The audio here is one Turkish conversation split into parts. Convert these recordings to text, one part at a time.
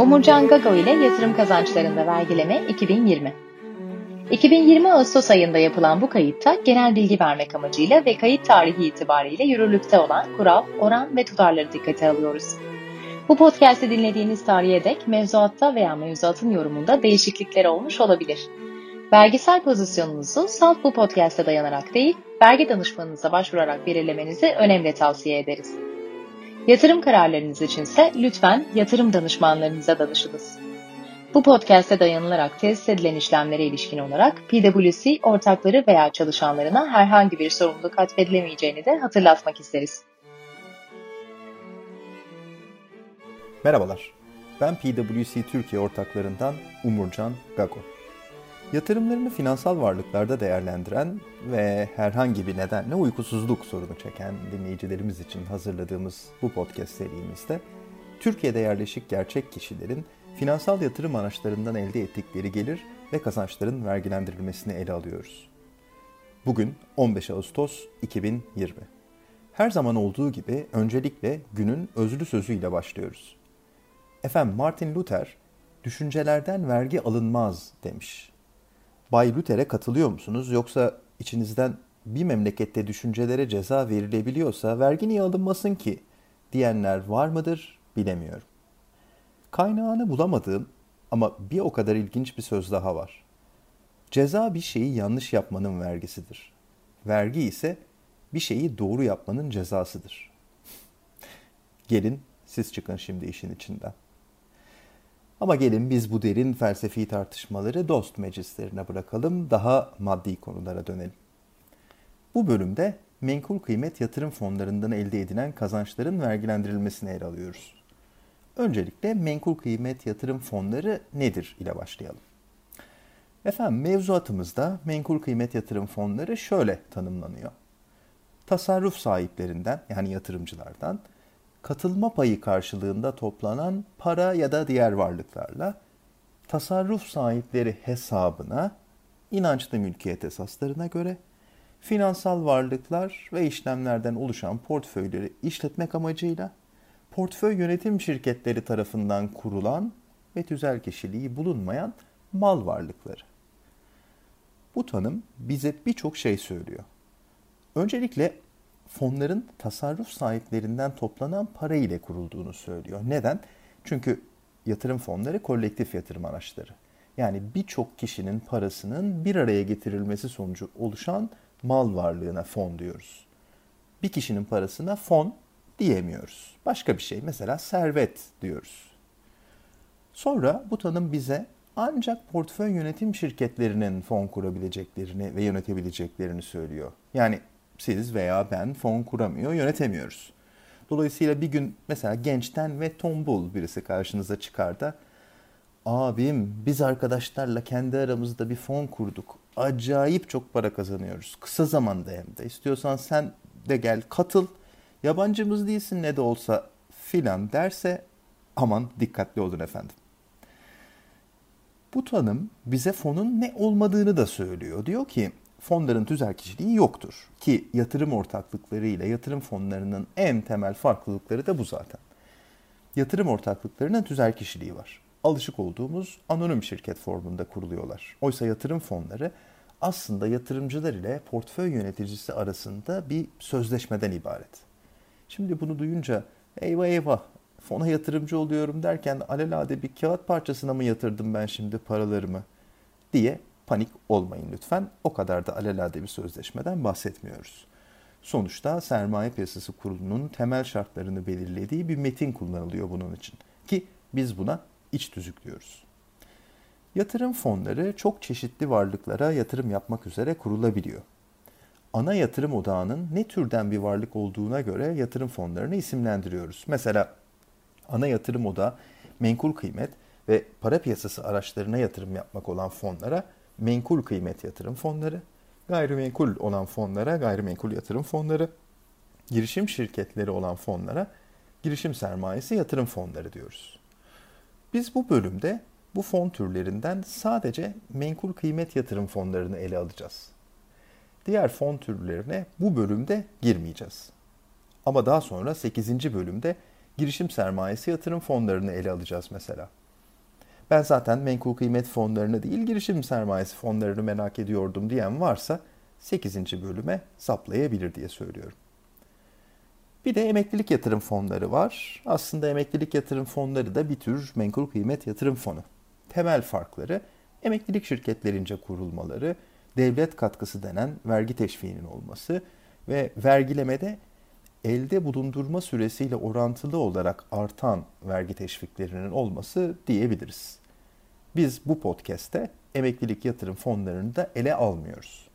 Umurcan Gago ile yatırım kazançlarında vergileme 2020. 2020 Ağustos ayında yapılan bu kayıtta genel bilgi vermek amacıyla ve kayıt tarihi itibariyle yürürlükte olan kural, oran ve tutarları dikkate alıyoruz. Bu podcast'i dinlediğiniz tarihe dek mevzuatta veya mevzuatın yorumunda değişiklikler olmuş olabilir. Vergisel pozisyonunuzu salt bu podcast'e dayanarak değil, vergi danışmanınıza başvurarak belirlemenizi önemli tavsiye ederiz. Yatırım kararlarınız içinse lütfen yatırım danışmanlarınıza danışınız. Bu podcast'e dayanılarak tesis edilen işlemlere ilişkin olarak PwC ortakları veya çalışanlarına herhangi bir sorumluluk atfedilemeyeceğini de hatırlatmak isteriz. Merhabalar, ben PwC Türkiye ortaklarından Umurcan Gago. Yatırımlarını finansal varlıklarda değerlendiren ve herhangi bir nedenle uykusuzluk sorunu çeken dinleyicilerimiz için hazırladığımız bu podcast serimizde Türkiye'de yerleşik gerçek kişilerin finansal yatırım araçlarından elde ettikleri gelir ve kazançların vergilendirilmesini ele alıyoruz. Bugün 15 Ağustos 2020. Her zaman olduğu gibi öncelikle günün özlü sözüyle başlıyoruz. Efendim Martin Luther düşüncelerden vergi alınmaz demiş. Bay Luther'e katılıyor musunuz? Yoksa içinizden bir memlekette düşüncelere ceza verilebiliyorsa vergi niye alınmasın ki diyenler var mıdır bilemiyorum. Kaynağını bulamadığım ama bir o kadar ilginç bir söz daha var. Ceza bir şeyi yanlış yapmanın vergisidir. Vergi ise bir şeyi doğru yapmanın cezasıdır. Gelin siz çıkın şimdi işin içinden. Ama gelin biz bu derin felsefi tartışmaları dost meclislerine bırakalım, daha maddi konulara dönelim. Bu bölümde menkul kıymet yatırım fonlarından elde edilen kazançların vergilendirilmesini ele alıyoruz. Öncelikle menkul kıymet yatırım fonları nedir ile başlayalım. Efendim mevzuatımızda menkul kıymet yatırım fonları şöyle tanımlanıyor. Tasarruf sahiplerinden yani yatırımcılardan katılma payı karşılığında toplanan para ya da diğer varlıklarla tasarruf sahipleri hesabına inançlı mülkiyet esaslarına göre finansal varlıklar ve işlemlerden oluşan portföyleri işletmek amacıyla portföy yönetim şirketleri tarafından kurulan ve tüzel kişiliği bulunmayan mal varlıkları. Bu tanım bize birçok şey söylüyor. Öncelikle fonların tasarruf sahiplerinden toplanan para ile kurulduğunu söylüyor. Neden? Çünkü yatırım fonları kolektif yatırım araçları. Yani birçok kişinin parasının bir araya getirilmesi sonucu oluşan mal varlığına fon diyoruz. Bir kişinin parasına fon diyemiyoruz. Başka bir şey mesela servet diyoruz. Sonra bu tanım bize ancak portföy yönetim şirketlerinin fon kurabileceklerini ve yönetebileceklerini söylüyor. Yani siz veya ben fon kuramıyor, yönetemiyoruz. Dolayısıyla bir gün mesela gençten ve tombul birisi karşınıza çıkar da abim biz arkadaşlarla kendi aramızda bir fon kurduk. Acayip çok para kazanıyoruz. Kısa zamanda hem de. İstiyorsan sen de gel katıl. Yabancımız değilsin ne de olsa filan derse aman dikkatli olun efendim. Bu tanım bize fonun ne olmadığını da söylüyor. Diyor ki fonların tüzel kişiliği yoktur. Ki yatırım ortaklıkları ile yatırım fonlarının en temel farklılıkları da bu zaten. Yatırım ortaklıklarının tüzel kişiliği var. Alışık olduğumuz anonim şirket formunda kuruluyorlar. Oysa yatırım fonları aslında yatırımcılar ile portföy yöneticisi arasında bir sözleşmeden ibaret. Şimdi bunu duyunca eyvah eyvah fona yatırımcı oluyorum derken alelade bir kağıt parçasına mı yatırdım ben şimdi paralarımı diye panik olmayın lütfen. O kadar da alelade bir sözleşmeden bahsetmiyoruz. Sonuçta Sermaye Piyasası Kurulu'nun temel şartlarını belirlediği bir metin kullanılıyor bunun için. Ki biz buna iç tüzük diyoruz. Yatırım fonları çok çeşitli varlıklara yatırım yapmak üzere kurulabiliyor. Ana yatırım odağının ne türden bir varlık olduğuna göre yatırım fonlarını isimlendiriyoruz. Mesela ana yatırım odağı menkul kıymet ve para piyasası araçlarına yatırım yapmak olan fonlara menkul kıymet yatırım fonları, gayrimenkul olan fonlara gayrimenkul yatırım fonları, girişim şirketleri olan fonlara girişim sermayesi yatırım fonları diyoruz. Biz bu bölümde bu fon türlerinden sadece menkul kıymet yatırım fonlarını ele alacağız. Diğer fon türlerine bu bölümde girmeyeceğiz. Ama daha sonra 8. bölümde girişim sermayesi yatırım fonlarını ele alacağız mesela. Ben zaten menkul kıymet fonlarını değil girişim sermayesi fonlarını merak ediyordum diyen varsa 8. bölüme saplayabilir diye söylüyorum. Bir de emeklilik yatırım fonları var. Aslında emeklilik yatırım fonları da bir tür menkul kıymet yatırım fonu. Temel farkları emeklilik şirketlerince kurulmaları, devlet katkısı denen vergi teşviğinin olması ve vergilemede elde bulundurma süresiyle orantılı olarak artan vergi teşviklerinin olması diyebiliriz. Biz bu podcast'te emeklilik yatırım fonlarını da ele almıyoruz.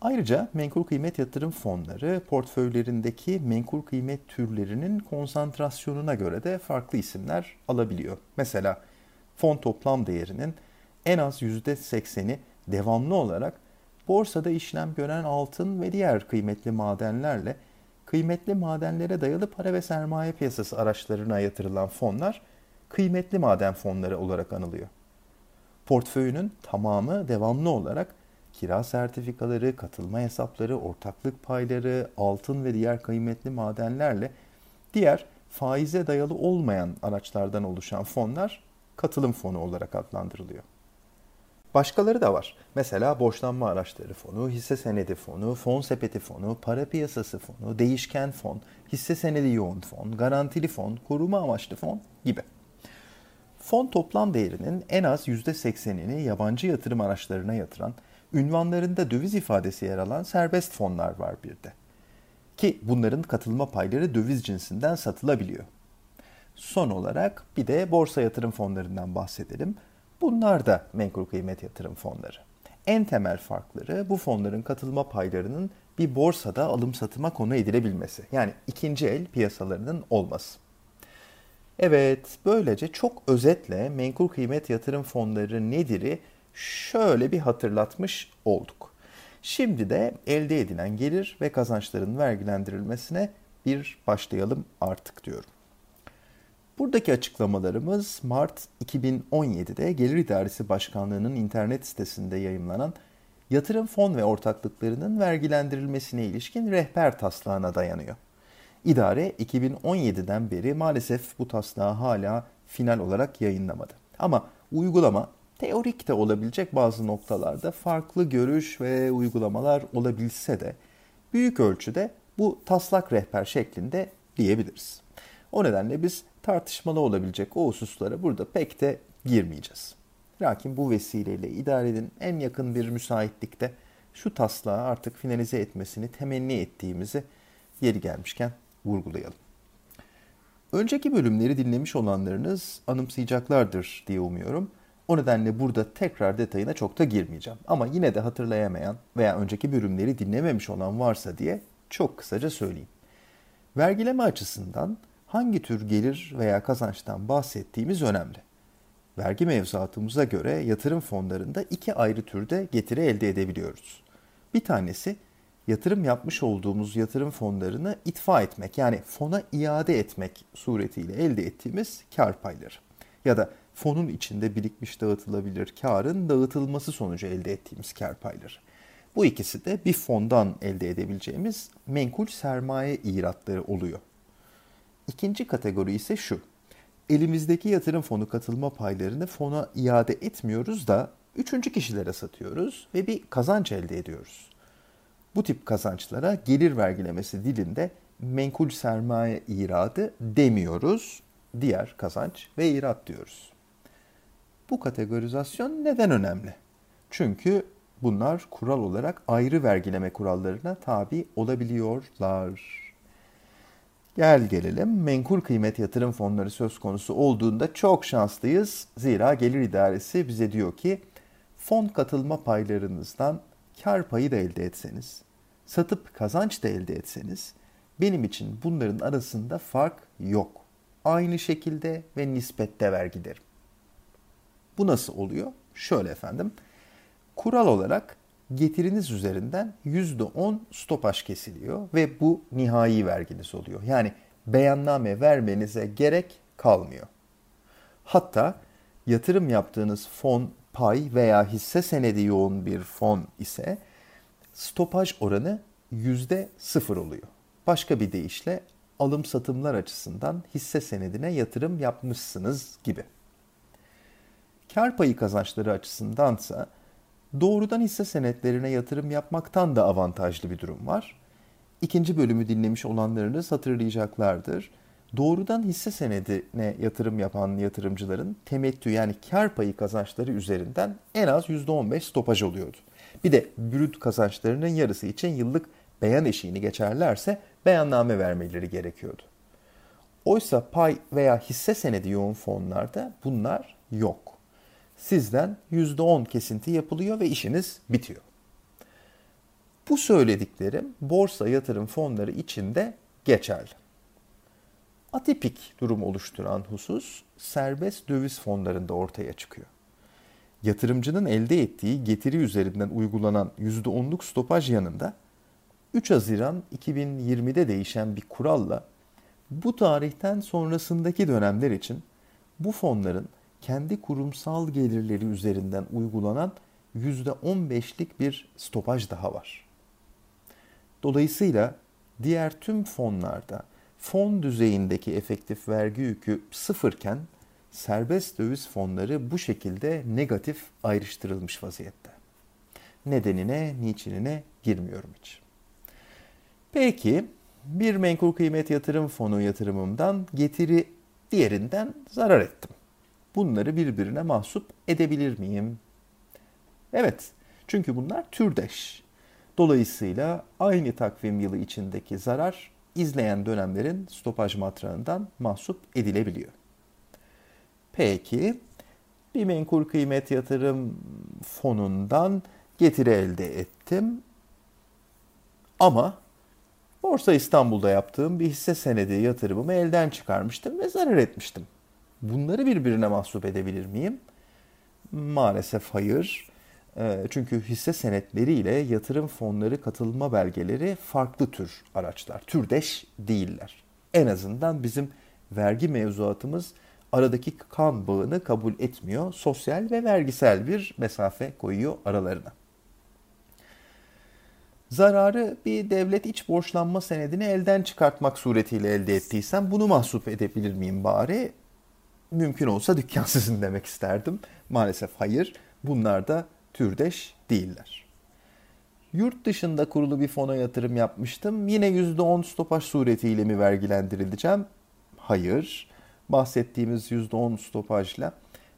Ayrıca menkul kıymet yatırım fonları portföylerindeki menkul kıymet türlerinin konsantrasyonuna göre de farklı isimler alabiliyor. Mesela fon toplam değerinin en az %80'i devamlı olarak borsada işlem gören altın ve diğer kıymetli madenlerle kıymetli madenlere dayalı para ve sermaye piyasası araçlarına yatırılan fonlar kıymetli maden fonları olarak anılıyor. Portföyünün tamamı devamlı olarak kira sertifikaları, katılma hesapları, ortaklık payları, altın ve diğer kıymetli madenlerle diğer faize dayalı olmayan araçlardan oluşan fonlar katılım fonu olarak adlandırılıyor. Başkaları da var. Mesela borçlanma araçları fonu, hisse senedi fonu, fon sepeti fonu, para piyasası fonu, değişken fon, hisse senedi yoğun fon, garantili fon, koruma amaçlı fon gibi. Fon toplam değerinin en az %80'ini yabancı yatırım araçlarına yatıran, ünvanlarında döviz ifadesi yer alan serbest fonlar var bir de. Ki bunların katılma payları döviz cinsinden satılabiliyor. Son olarak bir de borsa yatırım fonlarından bahsedelim. Bunlar da menkul kıymet yatırım fonları. En temel farkları bu fonların katılma paylarının bir borsada alım satıma konu edilebilmesi. Yani ikinci el piyasalarının olması. Evet, böylece çok özetle menkul kıymet yatırım fonları nedir'i şöyle bir hatırlatmış olduk. Şimdi de elde edilen gelir ve kazançların vergilendirilmesine bir başlayalım artık diyorum. Buradaki açıklamalarımız Mart 2017'de Gelir İdaresi Başkanlığı'nın internet sitesinde yayımlanan yatırım fon ve ortaklıklarının vergilendirilmesine ilişkin rehber taslağına dayanıyor. İdare 2017'den beri maalesef bu taslağı hala final olarak yayınlamadı. Ama uygulama teorik de olabilecek bazı noktalarda farklı görüş ve uygulamalar olabilse de büyük ölçüde bu taslak rehber şeklinde diyebiliriz. O nedenle biz tartışmalı olabilecek o hususlara burada pek de girmeyeceğiz. Lakin bu vesileyle idarenin en yakın bir müsaitlikte şu taslağı artık finalize etmesini temenni ettiğimizi yeri gelmişken vurgulayalım. Önceki bölümleri dinlemiş olanlarınız anımsayacaklardır diye umuyorum. O nedenle burada tekrar detayına çok da girmeyeceğim. Ama yine de hatırlayamayan veya önceki bölümleri dinlememiş olan varsa diye çok kısaca söyleyeyim. Vergileme açısından hangi tür gelir veya kazançtan bahsettiğimiz önemli. Vergi mevzuatımıza göre yatırım fonlarında iki ayrı türde getiri elde edebiliyoruz. Bir tanesi yatırım yapmış olduğumuz yatırım fonlarını itfa etmek yani fona iade etmek suretiyle elde ettiğimiz kar payları. Ya da fonun içinde birikmiş dağıtılabilir karın dağıtılması sonucu elde ettiğimiz kar payları. Bu ikisi de bir fondan elde edebileceğimiz menkul sermaye iratları oluyor. İkinci kategori ise şu. Elimizdeki yatırım fonu katılma paylarını fona iade etmiyoruz da üçüncü kişilere satıyoruz ve bir kazanç elde ediyoruz. Bu tip kazançlara gelir vergilemesi dilinde menkul sermaye iradı demiyoruz. Diğer kazanç ve irat diyoruz. Bu kategorizasyon neden önemli? Çünkü bunlar kural olarak ayrı vergileme kurallarına tabi olabiliyorlar. Gel gelelim menkul kıymet yatırım fonları söz konusu olduğunda çok şanslıyız. Zira gelir idaresi bize diyor ki fon katılma paylarınızdan kar payı da elde etseniz, satıp kazanç da elde etseniz benim için bunların arasında fark yok. Aynı şekilde ve nispette vergilerim. Bu nasıl oluyor? Şöyle efendim. Kural olarak getiriniz üzerinden %10 stopaj kesiliyor ve bu nihai verginiz oluyor. Yani beyanname vermenize gerek kalmıyor. Hatta yatırım yaptığınız fon pay veya hisse senedi yoğun bir fon ise stopaj oranı %0 oluyor. Başka bir deyişle alım satımlar açısından hisse senedine yatırım yapmışsınız gibi. Kar payı kazançları açısındansa doğrudan hisse senetlerine yatırım yapmaktan da avantajlı bir durum var. İkinci bölümü dinlemiş olanlarınız hatırlayacaklardır. Doğrudan hisse senedine yatırım yapan yatırımcıların temettü yani kar payı kazançları üzerinden en az %15 stopaj oluyordu. Bir de brüt kazançlarının yarısı için yıllık beyan eşiğini geçerlerse beyanname vermeleri gerekiyordu. Oysa pay veya hisse senedi yoğun fonlarda bunlar yok. Sizden %10 kesinti yapılıyor ve işiniz bitiyor. Bu söylediklerim borsa yatırım fonları için de geçerli. Atipik durum oluşturan husus serbest döviz fonlarında ortaya çıkıyor. Yatırımcının elde ettiği getiri üzerinden uygulanan %10'luk stopaj yanında 3 Haziran 2020'de değişen bir kuralla bu tarihten sonrasındaki dönemler için bu fonların kendi kurumsal gelirleri üzerinden uygulanan %15'lik bir stopaj daha var. Dolayısıyla diğer tüm fonlarda fon düzeyindeki efektif vergi yükü sıfırken serbest döviz fonları bu şekilde negatif ayrıştırılmış vaziyette. Nedenine, niçinine girmiyorum hiç. Peki bir menkul kıymet yatırım fonu yatırımımdan getiri diğerinden zarar ettim. Bunları birbirine mahsup edebilir miyim? Evet. Çünkü bunlar türdeş. Dolayısıyla aynı takvim yılı içindeki zarar izleyen dönemlerin stopaj matrağından mahsup edilebiliyor. Peki bir menkul kıymet yatırım fonundan getiri elde ettim. Ama Borsa İstanbul'da yaptığım bir hisse senedi yatırımımı elden çıkarmıştım ve zarar etmiştim. Bunları birbirine mahsup edebilir miyim? Maalesef hayır. Ee, çünkü hisse senetleriyle yatırım fonları katılma belgeleri farklı tür araçlar. Türdeş değiller. En azından bizim vergi mevzuatımız aradaki kan bağını kabul etmiyor. Sosyal ve vergisel bir mesafe koyuyor aralarına. Zararı bir devlet iç borçlanma senedini elden çıkartmak suretiyle elde ettiysem bunu mahsup edebilir miyim bari? Mümkün olsa dükkan sizin demek isterdim. Maalesef hayır. Bunlar da türdeş değiller. Yurt dışında kurulu bir fona yatırım yapmıştım. Yine %10 stopaj suretiyle mi vergilendirileceğim? Hayır. Bahsettiğimiz %10 stopajla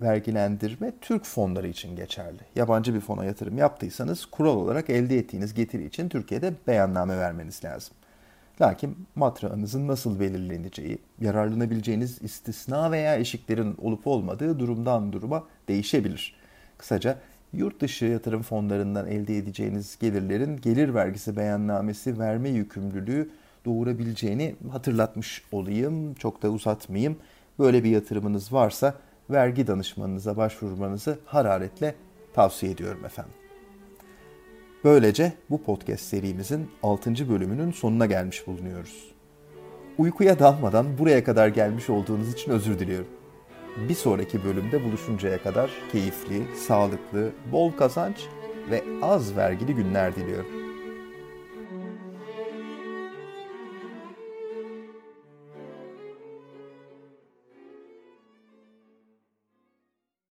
vergilendirme Türk fonları için geçerli. Yabancı bir fona yatırım yaptıysanız kural olarak elde ettiğiniz getiri için Türkiye'de beyanname vermeniz lazım. Lakin matrağınızın nasıl belirleneceği, yararlanabileceğiniz istisna veya eşiklerin olup olmadığı durumdan duruma değişebilir. Kısaca yurt dışı yatırım fonlarından elde edeceğiniz gelirlerin gelir vergisi beyannamesi verme yükümlülüğü doğurabileceğini hatırlatmış olayım. Çok da uzatmayayım. Böyle bir yatırımınız varsa vergi danışmanınıza başvurmanızı hararetle tavsiye ediyorum efendim. Böylece bu podcast serimizin 6. bölümünün sonuna gelmiş bulunuyoruz. Uykuya dalmadan buraya kadar gelmiş olduğunuz için özür diliyorum. Bir sonraki bölümde buluşuncaya kadar keyifli, sağlıklı, bol kazanç ve az vergili günler diliyorum.